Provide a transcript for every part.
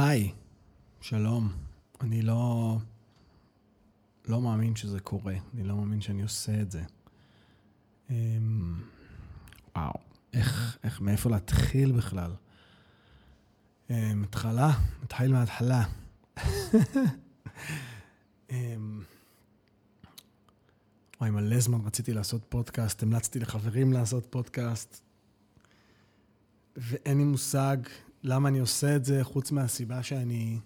היי, שלום. אני לא... לא מאמין שזה קורה. אני לא מאמין שאני עושה את זה. אמ, וואו, איך, איך, מאיפה להתחיל בכלל? אמ, התחלה, נתחיל מההתחלה. אמ, וואי, מלא זמן רציתי לעשות פודקאסט, המלצתי לחברים לעשות פודקאסט, ואין לי מושג למה אני עושה את זה, חוץ מהסיבה שאני...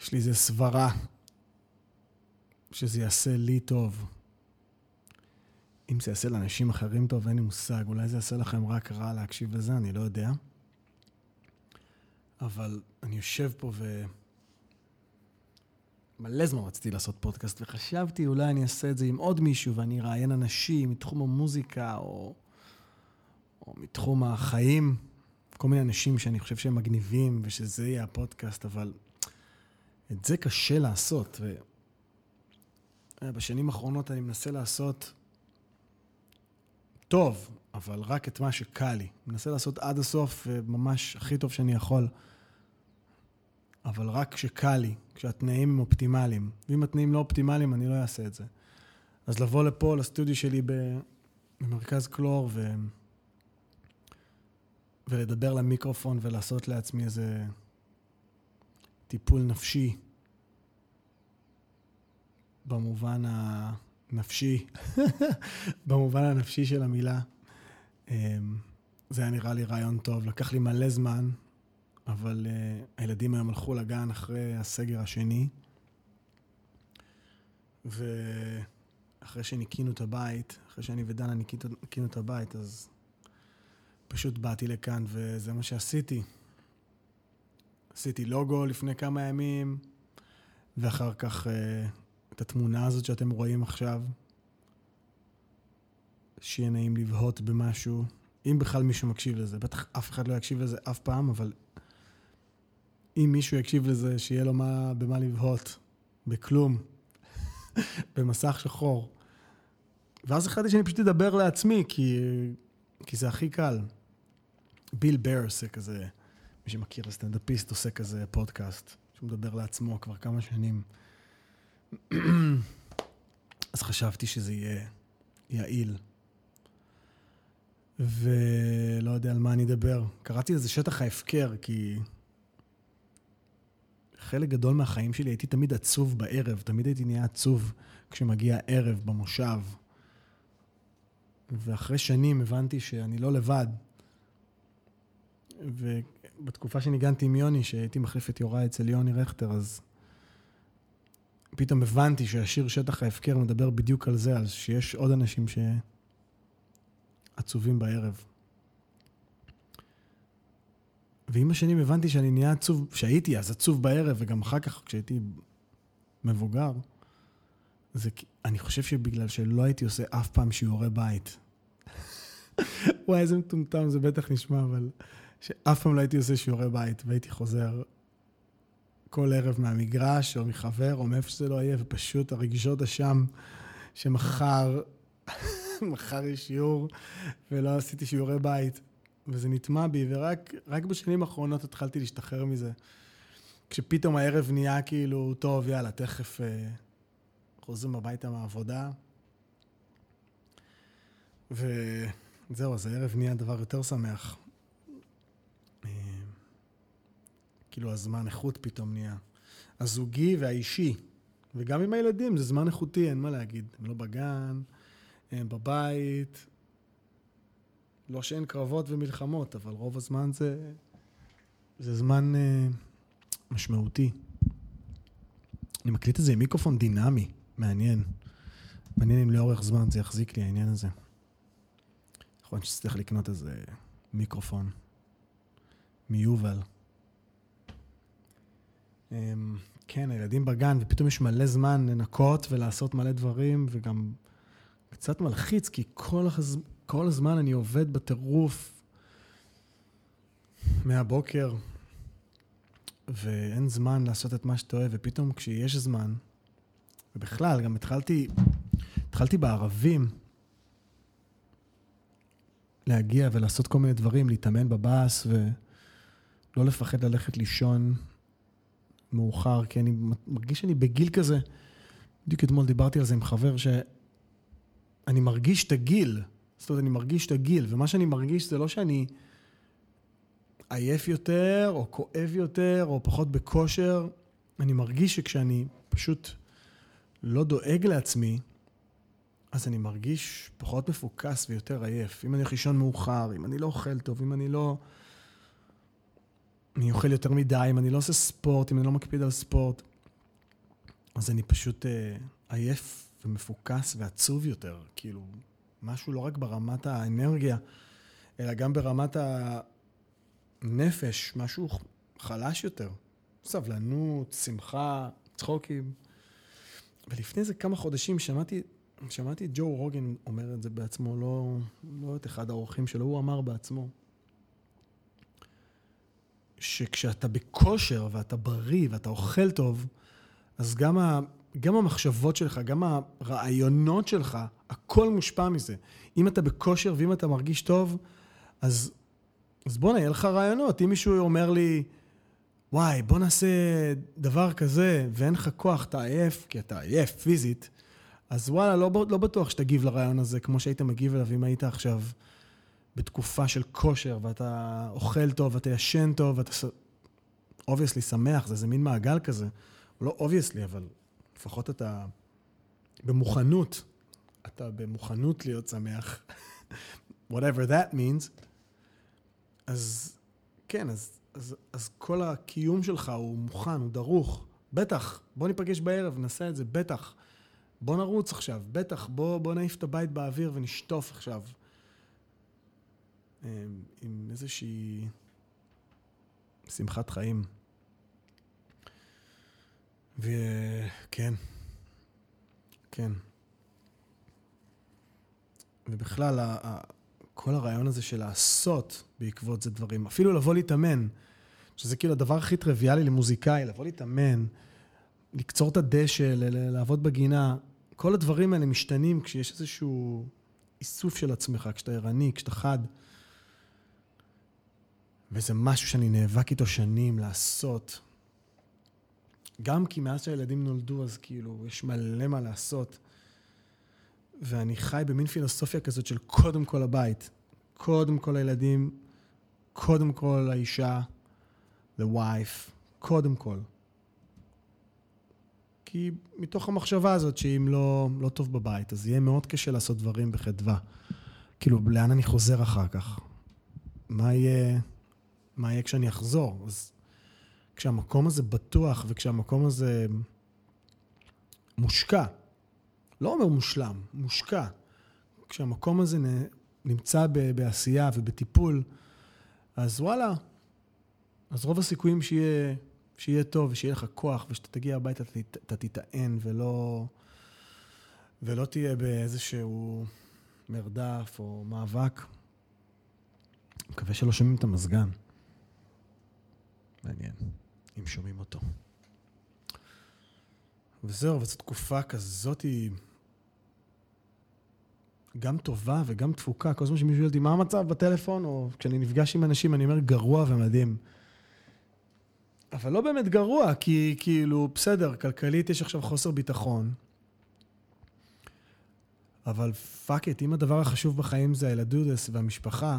יש לי איזה סברה שזה יעשה לי טוב. אם זה יעשה לאנשים אחרים טוב, אין לי מושג. אולי זה יעשה לכם רק רע להקשיב לזה, אני לא יודע. אבל אני יושב פה ו... מלא זמן רציתי לעשות פודקאסט, וחשבתי אולי אני אעשה את זה עם עוד מישהו, ואני אראיין אנשים מתחום המוזיקה, או, או מתחום החיים. כל מיני אנשים שאני חושב שהם מגניבים, ושזה יהיה הפודקאסט, אבל את זה קשה לעשות. ובשנים האחרונות אני מנסה לעשות טוב, אבל רק את מה שקל לי. מנסה לעשות עד הסוף, ממש הכי טוב שאני יכול. אבל רק כשקל לי, כשהתנאים הם אופטימליים. ואם התנאים לא אופטימליים, אני לא אעשה את זה. אז לבוא לפה, לסטודיו שלי במרכז קלור, ו... ולדבר למיקרופון ולעשות לעצמי איזה טיפול נפשי, במובן הנפשי, במובן הנפשי של המילה. אמ, זה היה נראה לי רעיון טוב. לקח לי מלא זמן, אבל uh, הילדים היום הלכו לגן אחרי הסגר השני, ואחרי שניקינו את הבית, אחרי שאני ודנה ניקינו את הבית, אז פשוט באתי לכאן וזה מה שעשיתי. עשיתי לוגו לפני כמה ימים, ואחר כך uh, את התמונה הזאת שאתם רואים עכשיו. שיהיה נעים לבהות במשהו, אם בכלל מישהו מקשיב לזה. בטח אף אחד לא יקשיב לזה אף פעם, אבל אם מישהו יקשיב לזה, שיהיה לו מה, במה לבהות. בכלום. במסך שחור. ואז החלטתי שאני פשוט אדבר לעצמי, כי, כי זה הכי קל. ביל בר עושה כזה, מי שמכיר הסטנדאפיסט עושה כזה פודקאסט, שהוא מדבר לעצמו כבר כמה שנים. אז חשבתי שזה יהיה יעיל. ולא יודע על מה אני אדבר. קראתי לזה שטח ההפקר, כי חלק גדול מהחיים שלי הייתי תמיד עצוב בערב, תמיד הייתי נהיה עצוב כשמגיע ערב במושב. ואחרי שנים הבנתי שאני לא לבד. ובתקופה שניגנתי עם יוני, שהייתי מחליף את יוראי אצל יוני רכטר, אז פתאום הבנתי שהשיר שטח ההפקר מדבר בדיוק על זה, על שיש עוד אנשים שעצובים בערב. ועם השנים הבנתי שאני נהיה עצוב, שהייתי אז עצוב בערב, וגם אחר כך כשהייתי מבוגר, זה, אני חושב שבגלל שלא הייתי עושה אף פעם שיעורי בית. וואי, איזה מטומטם זה בטח נשמע, אבל שאף פעם לא הייתי עושה שיעורי בית, והייתי חוזר כל ערב מהמגרש, או מחבר, או מאיפה שזה לא יהיה, ופשוט הרגישות אשם, שמחר, מחר יש שיעור, ולא עשיתי שיעורי בית. וזה נטמע בי, ורק בשנים האחרונות התחלתי להשתחרר מזה. כשפתאום הערב נהיה כאילו, טוב, יאללה, תכף אה, חוזרים הביתה מהעבודה. וזהו, אז הערב נהיה דבר יותר שמח. אה, כאילו הזמן איכות פתאום נהיה. הזוגי והאישי, וגם עם הילדים, זה זמן איכותי, אין מה להגיד. הם לא בגן, הם בבית, לא שאין קרבות ומלחמות, אבל רוב הזמן זה, זה זמן uh, משמעותי. אני מקליט את זה עם מיקרופון דינמי, מעניין. מעניין אם לאורך זמן זה יחזיק לי העניין הזה. יכול להיות שצריך לקנות איזה מיקרופון מיובל. Um, כן, הילדים בגן, ופתאום יש מלא זמן לנקות ולעשות מלא דברים, וגם קצת מלחיץ, כי כל, החז... כל הזמן אני עובד בטירוף מהבוקר, ואין זמן לעשות את מה שאתה אוהב, ופתאום כשיש זמן, ובכלל, גם התחלתי, התחלתי בערבים להגיע ולעשות כל מיני דברים, להתאמן בבאס לא לפחד ללכת לישון מאוחר, כי אני מרגיש שאני בגיל כזה. בדיוק אתמול דיברתי על זה עם חבר, שאני מרגיש את הגיל. זאת אומרת, אני מרגיש את הגיל, ומה שאני מרגיש זה לא שאני עייף יותר, או כואב יותר, או פחות בכושר. אני מרגיש שכשאני פשוט לא דואג לעצמי, אז אני מרגיש פחות מפוקס ויותר עייף. אם אני הולך לישון מאוחר, אם אני לא אוכל טוב, אם אני לא... אני אוכל יותר מדי, אם אני לא עושה ספורט, אם אני לא מקפיד על ספורט, אז אני פשוט אה, עייף ומפוקס ועצוב יותר. כאילו, משהו לא רק ברמת האנרגיה, אלא גם ברמת הנפש, משהו חלש יותר. סבלנות, שמחה, צחוקים. ולפני איזה כמה חודשים שמעתי, שמעתי את ג'ו רוגן אומר את זה בעצמו, לא, לא את אחד האורחים שלו, הוא אמר בעצמו, שכשאתה בכושר ואתה בריא ואתה אוכל טוב, אז גם, ה, גם המחשבות שלך, גם הרעיונות שלך, הכל מושפע מזה. אם אתה בכושר ואם אתה מרגיש טוב, אז, אז בואנה, יהיה לך רעיונות. אם מישהו אומר לי, וואי, בוא נעשה דבר כזה, ואין לך כוח, אתה עייף, כי אתה עייף פיזית, אז וואלה, לא, לא בטוח שתגיב לרעיון הזה כמו שהיית מגיב אליו אם היית עכשיו בתקופה של כושר, ואתה אוכל טוב, ואתה ישן טוב, ואתה obviously שמח, זה איזה מין מעגל כזה. לא obviously, אבל לפחות אתה במוכנות. אתה במוכנות להיות שמח. whatever that means. אז כן, אז אז, אז כל הקיום שלך הוא מוכן, הוא דרוך. בטח, בוא ניפגש בערב, נעשה את זה, בטח. בוא נרוץ עכשיו, בטח, בוא, בוא נעיף את הבית באוויר ונשטוף עכשיו. אמ, עם איזושהי שמחת חיים. וכן, כן. ובכלל, כל הרעיון הזה של לעשות בעקבות זה דברים, אפילו לבוא להתאמן. שזה כאילו הדבר הכי טריוויאלי למוזיקאי, לבוא להתאמן, לקצור את הדשא, לעבוד בגינה. כל הדברים האלה משתנים כשיש איזשהו איסוף של עצמך, כשאתה ערני, כשאתה חד. וזה משהו שאני נאבק איתו שנים לעשות. גם כי מאז שהילדים נולדו, אז כאילו, יש מלא מה לעשות. ואני חי במין פילוסופיה כזאת של קודם כל הבית, קודם כל הילדים, קודם כל האישה, the wife, קודם כל. כי מתוך המחשבה הזאת שאם לא, לא טוב בבית, אז יהיה מאוד קשה לעשות דברים בחדווה. כאילו, לאן אני חוזר אחר כך? מה יהיה, מה יהיה כשאני אחזור? אז כשהמקום הזה בטוח וכשהמקום הזה מושקע, לא אומר מושלם, מושקע, כשהמקום הזה נמצא בעשייה ובטיפול, אז וואלה, אז רוב הסיכויים שיהיה, שיהיה טוב ושיהיה לך כוח ושאתה תגיע הביתה אתה תטען ולא, ולא תהיה באיזשהו מרדף או מאבק. מקווה שלא שומעים את המזגן. מעניין, אם שומעים אותו. וזהו, וזו תקופה כזאת היא גם טובה וגם דפוקה. כל הזמן שמישהו שואל מה המצב בטלפון, או כשאני נפגש עם אנשים, אני אומר, גרוע ומדהים. אבל לא באמת גרוע, כי כאילו, בסדר, כלכלית יש עכשיו חוסר ביטחון. אבל fuck it, אם הדבר החשוב בחיים זה הילדודס והמשפחה,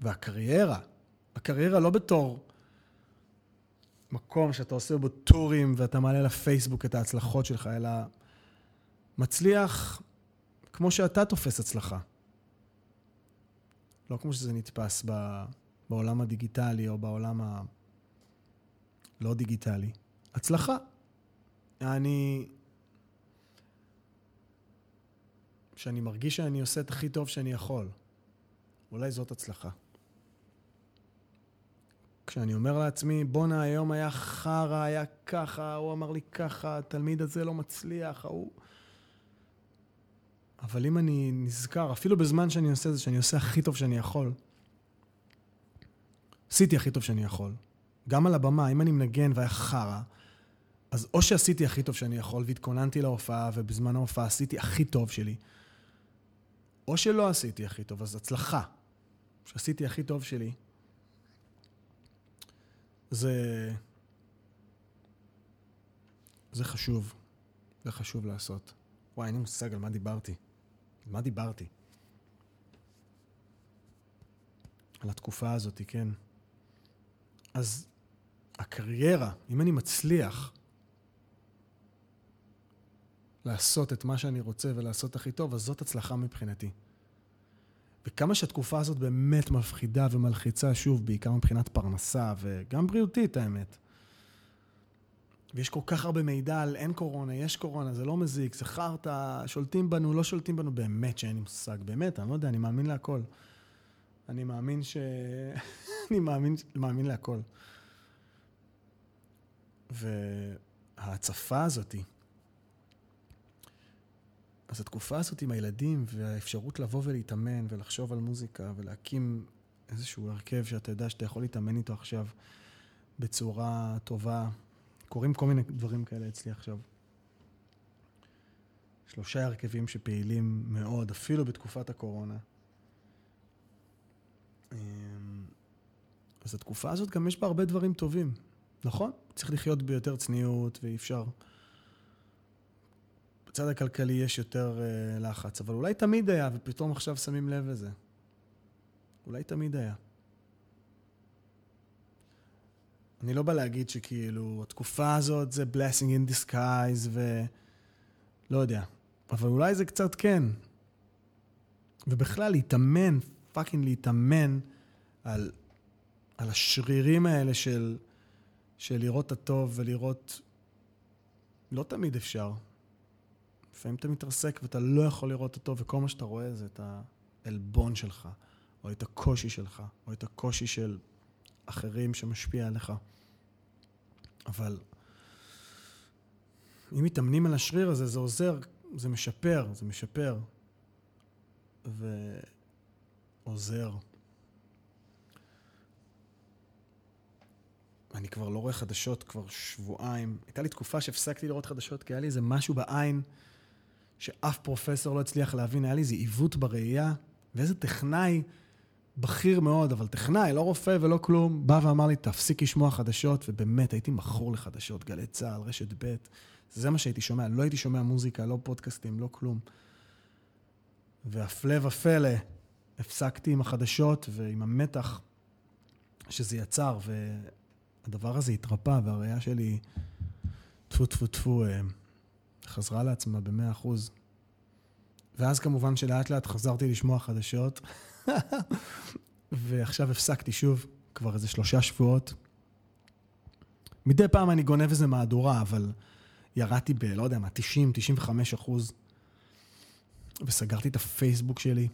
והקריירה, הקריירה לא בתור מקום שאתה עושה בו טורים ואתה מעלה לפייסבוק את ההצלחות שלך, אלא מצליח כמו שאתה תופס הצלחה. לא כמו שזה נתפס בעולם הדיגיטלי או בעולם ה... לא דיגיטלי. הצלחה. אני... שאני מרגיש שאני עושה את הכי טוב שאני יכול. אולי זאת הצלחה. כשאני אומר לעצמי, בואנה, היום היה חרא, היה ככה, הוא אמר לי ככה, התלמיד הזה לא מצליח, ההוא... אבל אם אני נזכר, אפילו בזמן שאני עושה זה, שאני עושה הכי טוב שאני יכול, עשיתי הכי טוב שאני יכול. גם על הבמה, אם אני מנגן והיה חרא, אז או שעשיתי הכי טוב שאני יכול והתכוננתי להופעה, ובזמן ההופעה עשיתי הכי טוב שלי, או שלא עשיתי הכי טוב, אז הצלחה. שעשיתי הכי טוב שלי, זה... זה חשוב. זה חשוב לעשות. וואי, אין לי מושג על מה דיברתי. מה דיברתי? על התקופה הזאת, כן. אז הקריירה, אם אני מצליח לעשות את מה שאני רוצה ולעשות הכי טוב, אז זאת הצלחה מבחינתי. וכמה שהתקופה הזאת באמת מפחידה ומלחיצה, שוב, בעיקר מבחינת פרנסה וגם בריאותית, האמת. ויש כל כך הרבה מידע על אין קורונה, יש קורונה, זה לא מזיק, זה חרטא, שולטים בנו, לא שולטים בנו, באמת שאין לי מושג, באמת, אני לא יודע, אני מאמין להכל. אני מאמין ש... אני מאמין, מאמין להכל. וההצפה הזאתי, אז התקופה הזאת עם הילדים והאפשרות לבוא ולהתאמן ולחשוב על מוזיקה ולהקים איזשהו הרכב שאתה יודע שאתה יכול להתאמן איתו עכשיו בצורה טובה, קורים כל מיני דברים כאלה אצלי עכשיו. שלושה הרכבים שפעילים מאוד, אפילו בתקופת הקורונה. אמ, אז התקופה הזאת גם יש בה הרבה דברים טובים, נכון? צריך לחיות ביותר צניעות ואי אפשר... בצד הכלכלי יש יותר uh, לחץ, אבל אולי תמיד היה, ופתאום עכשיו שמים לב לזה. אולי תמיד היה. אני לא בא להגיד שכאילו, התקופה הזאת זה blessing in disguise ו... לא יודע. אבל אולי זה קצת כן. ובכלל, להתאמן, פאקינג להתאמן על, על השרירים האלה של, של לראות את הטוב ולראות... לא תמיד אפשר. לפעמים אתה מתרסק ואתה לא יכול לראות אותו, וכל מה שאתה רואה זה את העלבון שלך, או את הקושי שלך, או את הקושי של אחרים שמשפיע עליך. אבל אם מתאמנים על השריר הזה, זה עוזר, זה משפר, זה משפר. ועוזר. אני כבר לא רואה חדשות כבר שבועיים. הייתה לי תקופה שהפסקתי לראות חדשות, כי היה לי איזה משהו בעין שאף פרופסור לא הצליח להבין. היה לי איזה עיוות בראייה, ואיזה טכנאי בכיר מאוד, אבל טכנאי, לא רופא ולא כלום, בא ואמר לי, תפסיק לשמוע חדשות, ובאמת, הייתי מכור לחדשות, גלי צה"ל, רשת ב', זה מה שהייתי שומע, לא הייתי שומע מוזיקה, לא פודקאסטים, לא כלום. והפלא ופלא, הפסקתי עם החדשות ועם המתח שזה יצר, והדבר הזה התרפא, והראייה שלי, טפו טפו טפו, אה, חזרה לעצמה במאה אחוז. ואז כמובן שלאט לאט חזרתי לשמוע חדשות. ועכשיו הפסקתי שוב, כבר איזה שלושה שבועות. מדי פעם אני גונב איזה מהדורה, אבל ירדתי ב, לא יודע מה, 90, 95 אחוז, וסגרתי את הפייסבוק שלי.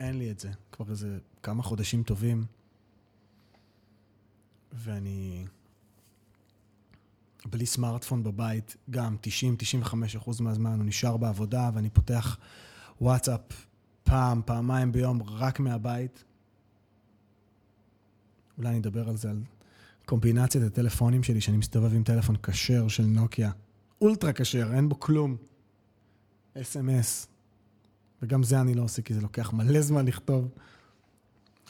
אין לי את זה. כבר איזה כמה חודשים טובים. ואני בלי סמארטפון בבית, גם 90-95 אחוז מהזמן הוא נשאר בעבודה, ואני פותח וואטסאפ פעם, פעמיים ביום, רק מהבית. אולי אני אדבר על זה, על קומבינציית הטלפונים שלי, שאני מסתובב עם טלפון כשר של נוקיה. אולטרה כשר, אין בו כלום. אס.אם.אס. וגם זה אני לא עושה, כי זה לוקח מלא זמן לכתוב.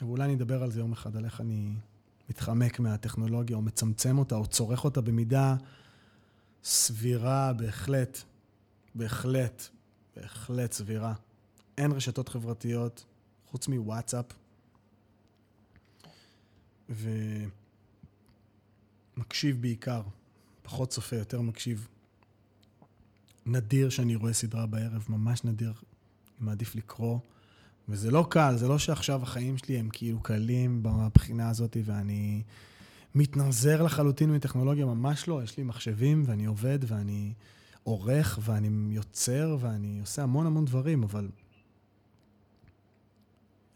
ואולי אני אדבר על זה יום אחד, על איך אני מתחמק מהטכנולוגיה, או מצמצם אותה, או צורך אותה במידה סבירה, בהחלט. בהחלט. בהחלט סבירה. אין רשתות חברתיות חוץ מוואטסאפ. ומקשיב בעיקר, פחות צופה, יותר מקשיב. נדיר שאני רואה סדרה בערב, ממש נדיר. אני מעדיף לקרוא. וזה לא קל, זה לא שעכשיו החיים שלי הם כאילו קלים מבחינה הזאת ואני מתנזר לחלוטין מטכנולוגיה, ממש לא. יש לי מחשבים ואני עובד ואני עורך ואני יוצר ואני עושה המון המון דברים, אבל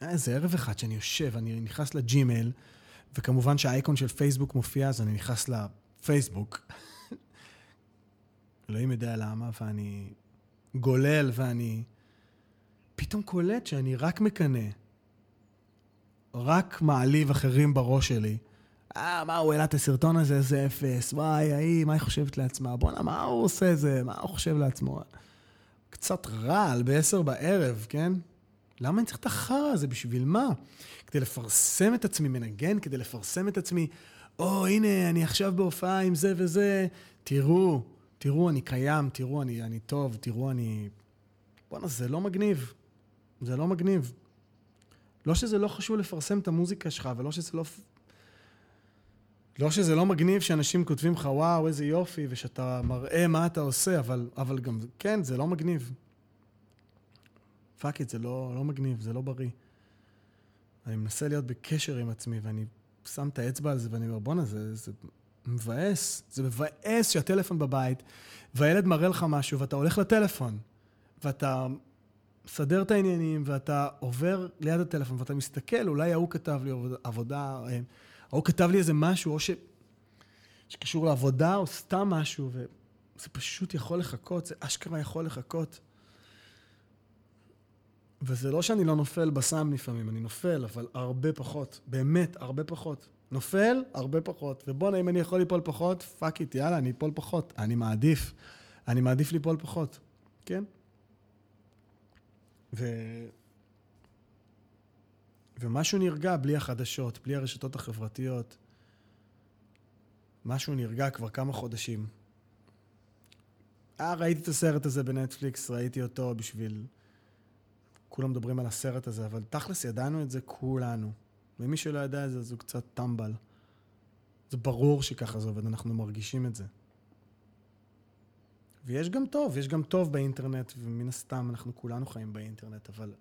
היה איזה ערב אחד שאני יושב, אני נכנס לג'ימייל, וכמובן שהאייקון של פייסבוק מופיע, אז אני נכנס לפייסבוק. אלוהים יודע למה, ואני גולל ואני פתאום קולט שאני רק מקנא, רק מעליב אחרים בראש שלי. אה, מה, הוא העלה את הסרטון הזה, איזה אפס, וואי, ההיא, מה היא חושבת לעצמה? בואנה, מה הוא עושה זה? מה הוא חושב לעצמו? קצת רעל בעשר בערב, כן? למה אני צריך את החרא הזה? בשביל מה? כדי לפרסם את עצמי מנגן, כדי לפרסם את עצמי, או, הנה, אני עכשיו בהופעה עם זה וזה, תראו, תראו, אני קיים, תראו, אני, אני טוב, תראו, אני... בואנה, זה לא מגניב. זה לא מגניב. לא שזה לא חשוב לפרסם את המוזיקה שלך, ולא שזה לא... לא שזה לא מגניב שאנשים כותבים לך, וואו, איזה יופי, ושאתה מראה מה אתה עושה, אבל, אבל גם, כן, זה לא מגניב. fuck it, זה לא, לא מגניב, זה לא בריא. אני מנסה להיות בקשר עם עצמי, ואני שם את האצבע על זה, ואני אומר, בואנה, זה, זה מבאס. זה מבאס שהטלפון בבית, והילד מראה לך משהו, ואתה הולך לטלפון, ואתה מסדר את העניינים, ואתה עובר ליד הטלפון, ואתה מסתכל, אולי ההוא כתב לי עבודה, אה, ההוא כתב לי איזה משהו, או ש... שקשור לעבודה, או סתם משהו, וזה פשוט יכול לחכות, זה אשכרה יכול לחכות. וזה לא שאני לא נופל בסם לפעמים, אני נופל, אבל הרבה פחות. באמת, הרבה פחות. נופל, הרבה פחות. ובואנה, אם אני יכול ליפול פחות, fuck it, יאללה, אני אפול פחות. אני מעדיף. אני מעדיף ליפול פחות. כן? ו... ומשהו נרגע בלי החדשות, בלי הרשתות החברתיות. משהו נרגע כבר כמה חודשים. אה, ראיתי את הסרט הזה בנטפליקס, ראיתי אותו בשביל... כולם מדברים על הסרט הזה, אבל תכלס ידענו את זה כולנו. ומי שלא ידע את זה, אז הוא קצת טמבל. זה ברור שככה זה עובד, אנחנו מרגישים את זה. ויש גם טוב, יש גם טוב באינטרנט, ומן הסתם אנחנו כולנו חיים באינטרנט, אבל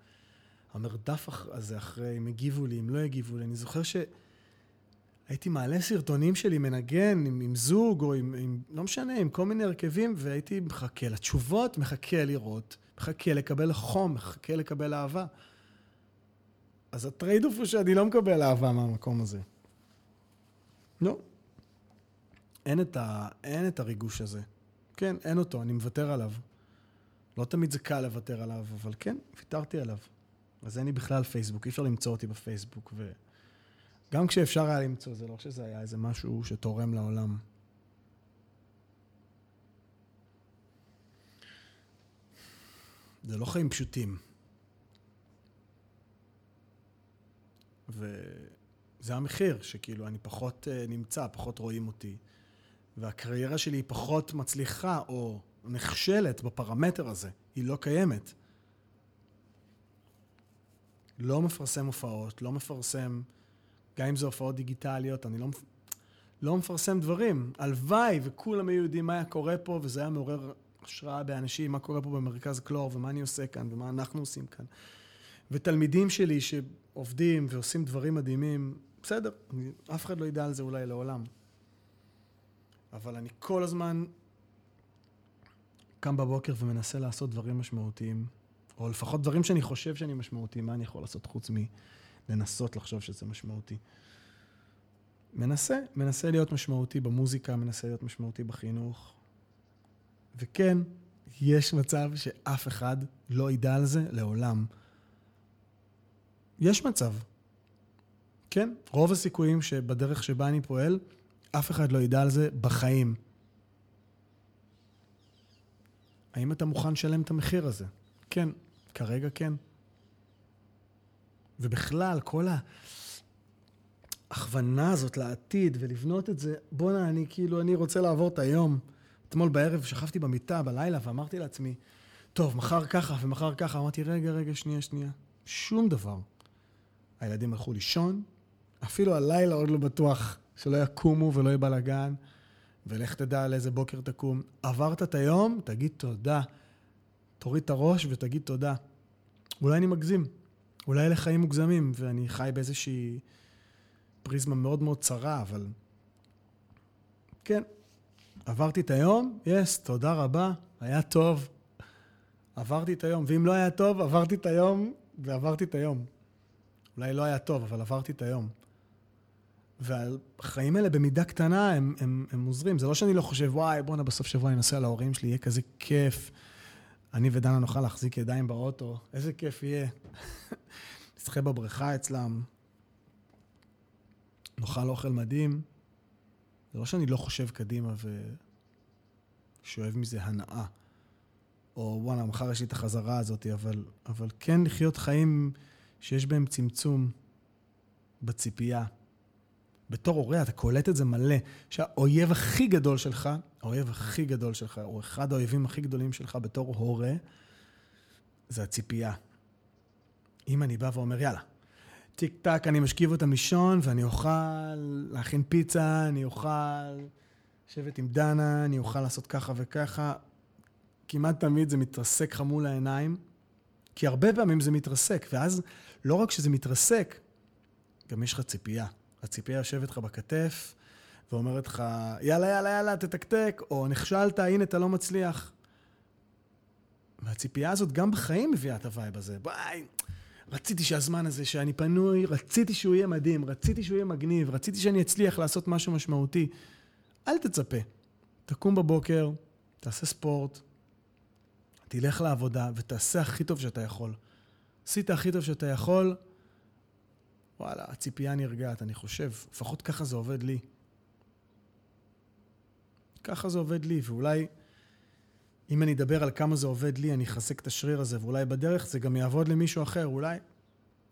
המרדף הזה אחרי אם הגיבו לי, אם לא הגיבו לי, אני זוכר שהייתי מעלה סרטונים שלי מנגן עם, עם זוג או עם, עם, לא משנה, עם כל מיני הרכבים, והייתי מחכה לתשובות, מחכה לראות, מחכה לקבל חום, מחכה לקבל אהבה. אז ה trade-off הוא שאני לא מקבל אהבה מהמקום הזה. לא. אין את, ה, אין את הריגוש הזה. כן, אין אותו, אני מוותר עליו. לא תמיד זה קל לוותר עליו, אבל כן, ויתרתי עליו. אז אין לי בכלל פייסבוק, אי אפשר למצוא אותי בפייסבוק. וגם כשאפשר היה למצוא, זה לא שזה היה איזה משהו שתורם לעולם. זה לא חיים פשוטים. וזה המחיר, שכאילו אני פחות uh, נמצא, פחות רואים אותי. והקריירה שלי היא פחות מצליחה או נכשלת בפרמטר הזה, היא לא קיימת. לא מפרסם הופעות, לא מפרסם, גם אם זה הופעות דיגיטליות, אני לא, לא מפרסם דברים. הלוואי וכולם היו יודעים מה היה קורה פה, וזה היה מעורר השראה באנשים, מה קורה פה במרכז קלור, ומה אני עושה כאן, ומה אנחנו עושים כאן. ותלמידים שלי שעובדים ועושים דברים מדהימים, בסדר, אני, אף אחד לא ידע על זה אולי לעולם. אבל אני כל הזמן קם בבוקר ומנסה לעשות דברים משמעותיים, או לפחות דברים שאני חושב שאני משמעותי, מה אני יכול לעשות חוץ מלנסות לחשוב שזה משמעותי. מנסה, מנסה להיות משמעותי במוזיקה, מנסה להיות משמעותי בחינוך. וכן, יש מצב שאף אחד לא ידע על זה לעולם. יש מצב. כן, רוב הסיכויים שבדרך שבה אני פועל, אף אחד לא ידע על זה בחיים. האם אתה מוכן לשלם את המחיר הזה? כן, כרגע כן. ובכלל, כל ההכוונה הזאת לעתיד ולבנות את זה, בואנה, אני כאילו, אני רוצה לעבור את היום. אתמול בערב שכבתי במיטה בלילה ואמרתי לעצמי, טוב, מחר ככה ומחר ככה. אמרתי, רגע, רגע, שנייה, שנייה. שום דבר. הילדים הלכו לישון, אפילו הלילה עוד לא בטוח שלא יקומו ולא יהיה בלאגן, ולך תדע על איזה בוקר תקום. עברת את היום, תגיד תודה. תוריד את הראש ותגיד תודה. אולי אני מגזים, אולי אלה חיים מוגזמים, ואני חי באיזושהי פריזמה מאוד מאוד צרה, אבל... כן, עברתי את היום, יס, yes, תודה רבה, היה טוב. עברתי את היום, ואם לא היה טוב, עברתי את היום ועברתי את היום. אולי לא היה טוב, אבל עברתי את היום. והחיים האלה במידה קטנה הם, הם, הם עוזרים. זה לא שאני לא חושב, וואי, בואנה, בסוף שבוע אני נוסע להורים שלי, יהיה כזה כיף. אני ודנה נוכל להחזיק ידיים באוטו, איזה כיף יהיה. נשחה בבריכה אצלם, נאכל אוכל מדהים. זה לא שאני לא חושב קדימה ושואב מזה הנאה. או וואלה, מחר יש לי את החזרה הזאת, אבל, אבל כן לחיות חיים שיש בהם צמצום בציפייה. בתור הורה אתה קולט את זה מלא, שהאויב הכי גדול שלך, האויב הכי גדול שלך, או אחד האויבים הכי גדולים שלך בתור הורה, זה הציפייה. אם אני בא ואומר, יאללה, טיק טק, אני משכיב אותם לישון, ואני אוכל להכין פיצה, אני אוכל לשבת עם דנה, אני אוכל לעשות ככה וככה, כמעט תמיד זה מתרסק לך מול העיניים, כי הרבה פעמים זה מתרסק, ואז לא רק שזה מתרסק, גם יש לך ציפייה. הציפייה יושבת לך בכתף ואומרת לך, יאללה, יאללה, יאללה, תתקתק, או נכשלת, הנה, אתה לא מצליח. והציפייה הזאת גם בחיים מביאה את ה vibe הזה. ביי, רציתי שהזמן הזה שאני פנוי, רציתי שהוא יהיה מדהים, רציתי שהוא יהיה מגניב, רציתי שאני אצליח לעשות משהו משמעותי. אל תצפה. תקום בבוקר, תעשה ספורט, תלך לעבודה ותעשה הכי טוב שאתה יכול. עשית הכי טוב שאתה יכול, וואלה, הציפייה נרגעת, אני חושב. לפחות ככה זה עובד לי. ככה זה עובד לי, ואולי אם אני אדבר על כמה זה עובד לי, אני אחזק את השריר הזה, ואולי בדרך זה גם יעבוד למישהו אחר, אולי.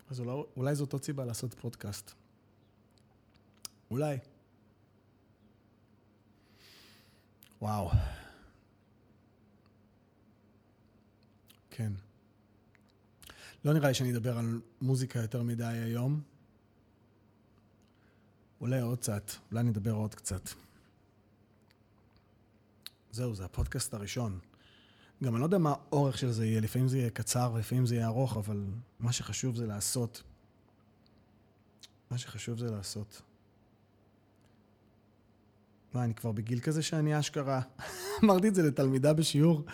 אז אולי, אולי זאת עוד סיבה לעשות פודקאסט. אולי. וואו. כן. לא נראה לי שאני אדבר על מוזיקה יותר מדי היום. אולי עוד קצת, אולי נדבר עוד קצת. זהו, זה הפודקאסט הראשון. גם אני לא יודע מה האורך של זה יהיה, לפעמים זה יהיה קצר ולפעמים זה יהיה ארוך, אבל מה שחשוב זה לעשות. מה שחשוב זה לעשות. מה, אני כבר בגיל כזה שאני אשכרה... אמרתי את זה לתלמידה בשיעור.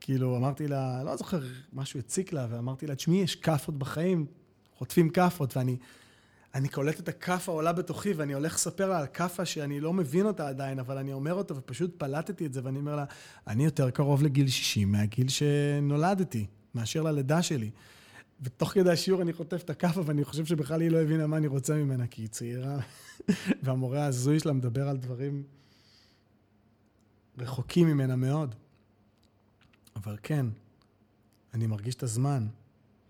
כאילו, אמרתי לה, לא זוכר, משהו הציק לה, ואמרתי לה, תשמעי, יש כאפות בחיים, חוטפים כאפות, ואני אני קולט את הכאפה עולה בתוכי, ואני הולך לספר לה על כאפה שאני לא מבין אותה עדיין, אבל אני אומר אותה, ופשוט פלטתי את זה, ואני אומר לה, אני יותר קרוב לגיל 60 מהגיל שנולדתי, מאשר ללידה שלי. ותוך כדי השיעור אני חוטף את הכאפה, ואני חושב שבכלל היא לא הבינה מה אני רוצה ממנה, כי היא צעירה, והמורה ההזוי שלה מדבר על דברים רחוקים ממנה מאוד. אבל כן, אני מרגיש את הזמן,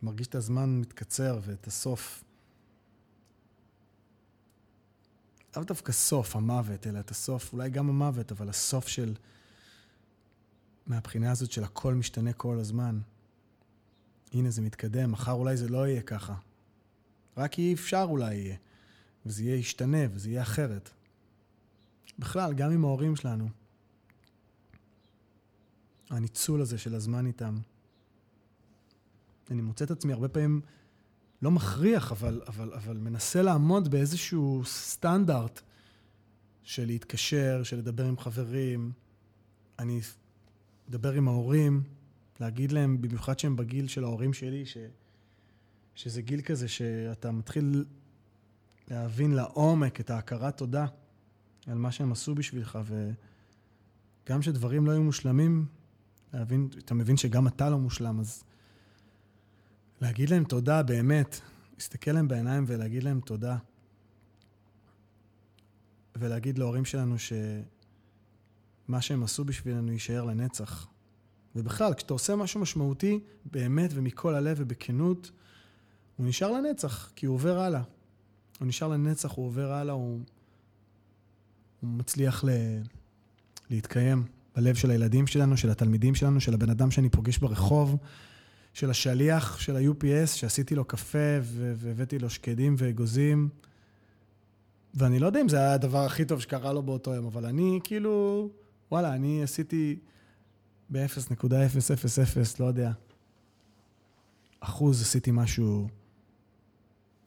מרגיש את הזמן מתקצר ואת הסוף. לאו דווקא סוף המוות, אלא את הסוף, אולי גם המוות, אבל הסוף של... מהבחינה הזאת של הכל משתנה כל הזמן. הנה, זה מתקדם, מחר אולי זה לא יהיה ככה. רק אי אפשר אולי יהיה. וזה יהיה ישתנה, וזה יהיה אחרת. בכלל, גם עם ההורים שלנו. הניצול הזה של הזמן איתם. אני מוצא את עצמי הרבה פעמים לא מכריח, אבל, אבל, אבל מנסה לעמוד באיזשהו סטנדרט של להתקשר, של לדבר עם חברים. אני אדבר עם ההורים, להגיד להם, במיוחד שהם בגיל של ההורים שלי, ש, שזה גיל כזה שאתה מתחיל להבין לעומק את ההכרת תודה על מה שהם עשו בשבילך, וגם כשדברים לא היו מושלמים, להבין, אתה מבין שגם אתה לא מושלם, אז להגיד להם תודה באמת, להסתכל להם בעיניים ולהגיד להם תודה. ולהגיד להורים שלנו שמה שהם עשו בשבילנו יישאר לנצח. ובכלל, כשאתה עושה משהו משמעותי, באמת ומכל הלב ובכנות, הוא נשאר לנצח, כי הוא עובר הלאה. הוא נשאר לנצח, הוא עובר הלאה, הוא, הוא מצליח ל... להתקיים בלב של הילדים שלנו, של התלמידים שלנו, של הבן אדם שאני פוגש ברחוב. של השליח של ה-UPS, שעשיתי לו קפה והבאתי לו שקדים ואגוזים. ואני לא יודע אם זה היה הדבר הכי טוב שקרה לו באותו יום, אבל אני כאילו, וואלה, אני עשיתי ב-0.000, לא יודע, אחוז עשיתי משהו,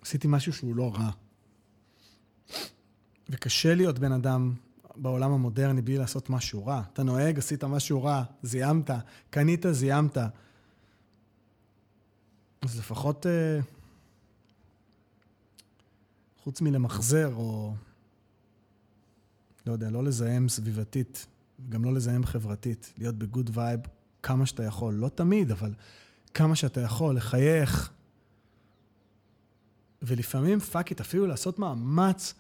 עשיתי משהו שהוא לא רע. וקשה להיות בן אדם בעולם המודרני בלי לעשות משהו רע. אתה נוהג, עשית משהו רע, זיהמת, קנית, זיהמת. אז לפחות, אה, חוץ מלמחזר, או לא יודע, לא לזהם סביבתית, גם לא לזהם חברתית, להיות ב good vibe כמה שאתה יכול. לא תמיד, אבל כמה שאתה יכול, לחייך. ולפעמים, fuck it, אפילו לעשות מאמץ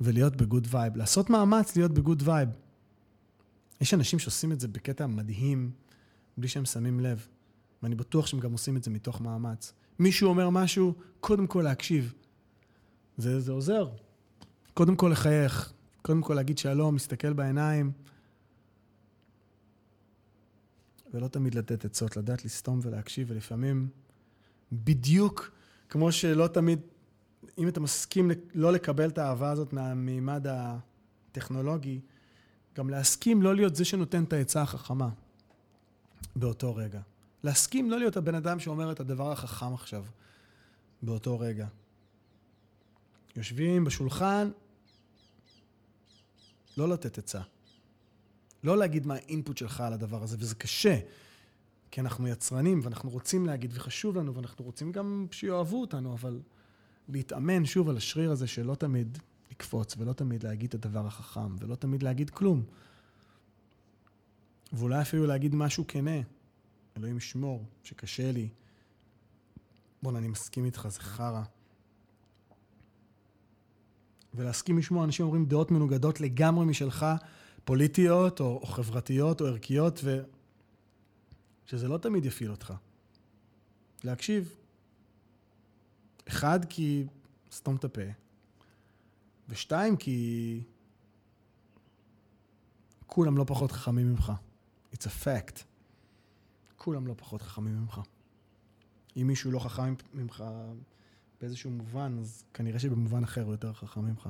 ולהיות ב good vibe. לעשות מאמץ להיות ב good vibe. יש אנשים שעושים את זה בקטע מדהים, בלי שהם שמים לב. ואני בטוח שהם גם עושים את זה מתוך מאמץ. מישהו אומר משהו, קודם כל להקשיב. זה, זה עוזר. קודם כל לחייך, קודם כל להגיד שלום, להסתכל בעיניים, ולא תמיד לתת עצות, לדעת לסתום ולהקשיב, ולפעמים בדיוק כמו שלא תמיד, אם אתה מסכים לא לקבל את האהבה הזאת מהמימד הטכנולוגי, גם להסכים לא להיות זה שנותן את העצה החכמה באותו רגע. להסכים לא להיות הבן אדם שאומר את הדבר החכם עכשיו, באותו רגע. יושבים בשולחן, לא לתת עצה. לא להגיד מה האינפוט שלך על הדבר הזה, וזה קשה, כי אנחנו יצרנים ואנחנו רוצים להגיד, וחשוב לנו, ואנחנו רוצים גם שיאהבו אותנו, אבל להתאמן שוב על השריר הזה שלא תמיד לקפוץ, ולא תמיד להגיד את הדבר החכם, ולא תמיד להגיד כלום. ואולי אפילו להגיד משהו כנה, אלוהים ישמור, שקשה לי. בואנה, אני מסכים איתך, זה חרא. ולהסכים לשמוע אנשים אומרים דעות מנוגדות לגמרי משלך, פוליטיות או, או חברתיות או ערכיות, ו... שזה לא תמיד יפעיל אותך. להקשיב. אחד, כי סתום את הפה, ושתיים, כי כולם לא פחות חכמים ממך. It's a fact. כולם לא פחות חכמים ממך. אם מישהו לא חכם ממך באיזשהו מובן, אז כנראה שבמובן אחר הוא יותר חכם ממך.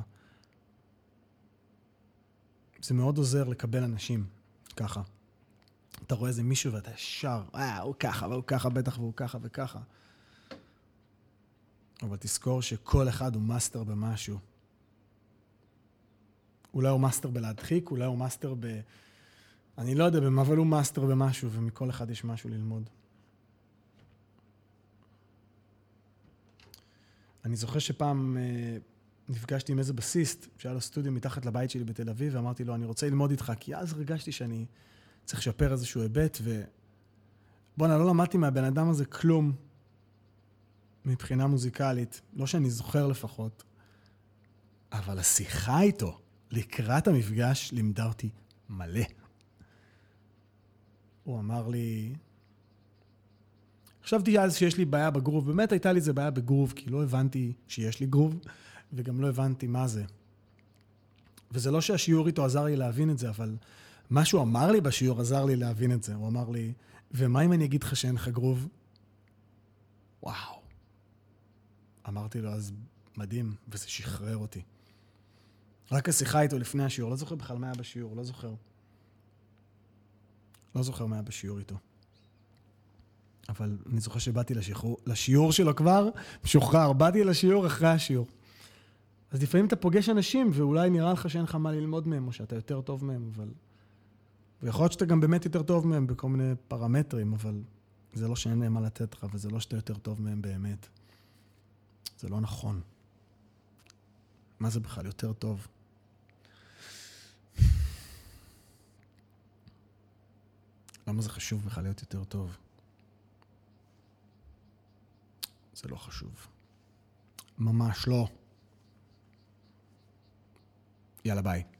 זה מאוד עוזר לקבל אנשים ככה. אתה רואה איזה מישהו ואתה ישר, אה, הוא ככה, והוא ככה בטח, והוא ככה וככה. אבל תזכור שכל אחד הוא מאסטר במשהו. אולי הוא מאסטר בלהדחיק, אולי הוא מאסטר ב... אני לא יודע במה, אבל הוא מאסטר במשהו, ומכל אחד יש משהו ללמוד. אני זוכר שפעם אה, נפגשתי עם איזה בסיסט, שהיה לו סטודיו מתחת לבית שלי בתל אביב, ואמרתי לו, אני רוצה ללמוד איתך, כי אז הרגשתי שאני צריך לשפר איזשהו היבט, ו... בואנה, לא למדתי מהבן אדם הזה כלום מבחינה מוזיקלית, לא שאני זוכר לפחות, אבל השיחה איתו לקראת המפגש לימדה אותי מלא. הוא אמר לי, חשבתי אז שיש לי בעיה בגרוב, באמת הייתה לי איזה בעיה בגרוב, כי לא הבנתי שיש לי גרוב, וגם לא הבנתי מה זה. וזה לא שהשיעור איתו עזר לי להבין את זה, אבל מה שהוא אמר לי בשיעור עזר לי להבין את זה. הוא אמר לי, ומה אם אני אגיד לך שאין לך גרוב? וואו. אמרתי לו, אז מדהים, וזה שחרר אותי. רק השיחה איתו לפני השיעור, לא זוכר בכלל מה היה בשיעור, לא זוכר. לא זוכר מה היה בשיעור איתו. אבל אני זוכר שבאתי לשחרור, לשיעור שלו כבר, משוחרר, באתי לשיעור אחרי השיעור. אז לפעמים אתה פוגש אנשים, ואולי נראה לך שאין לך מה ללמוד מהם, או שאתה יותר טוב מהם, אבל... ויכול להיות שאתה גם באמת יותר טוב מהם בכל מיני פרמטרים, אבל זה לא שאין להם מה לתת לך, וזה לא שאתה יותר טוב מהם באמת. זה לא נכון. מה זה בכלל יותר טוב? למה זה חשוב בכלל להיות יותר טוב? זה לא חשוב. ממש לא. יאללה ביי.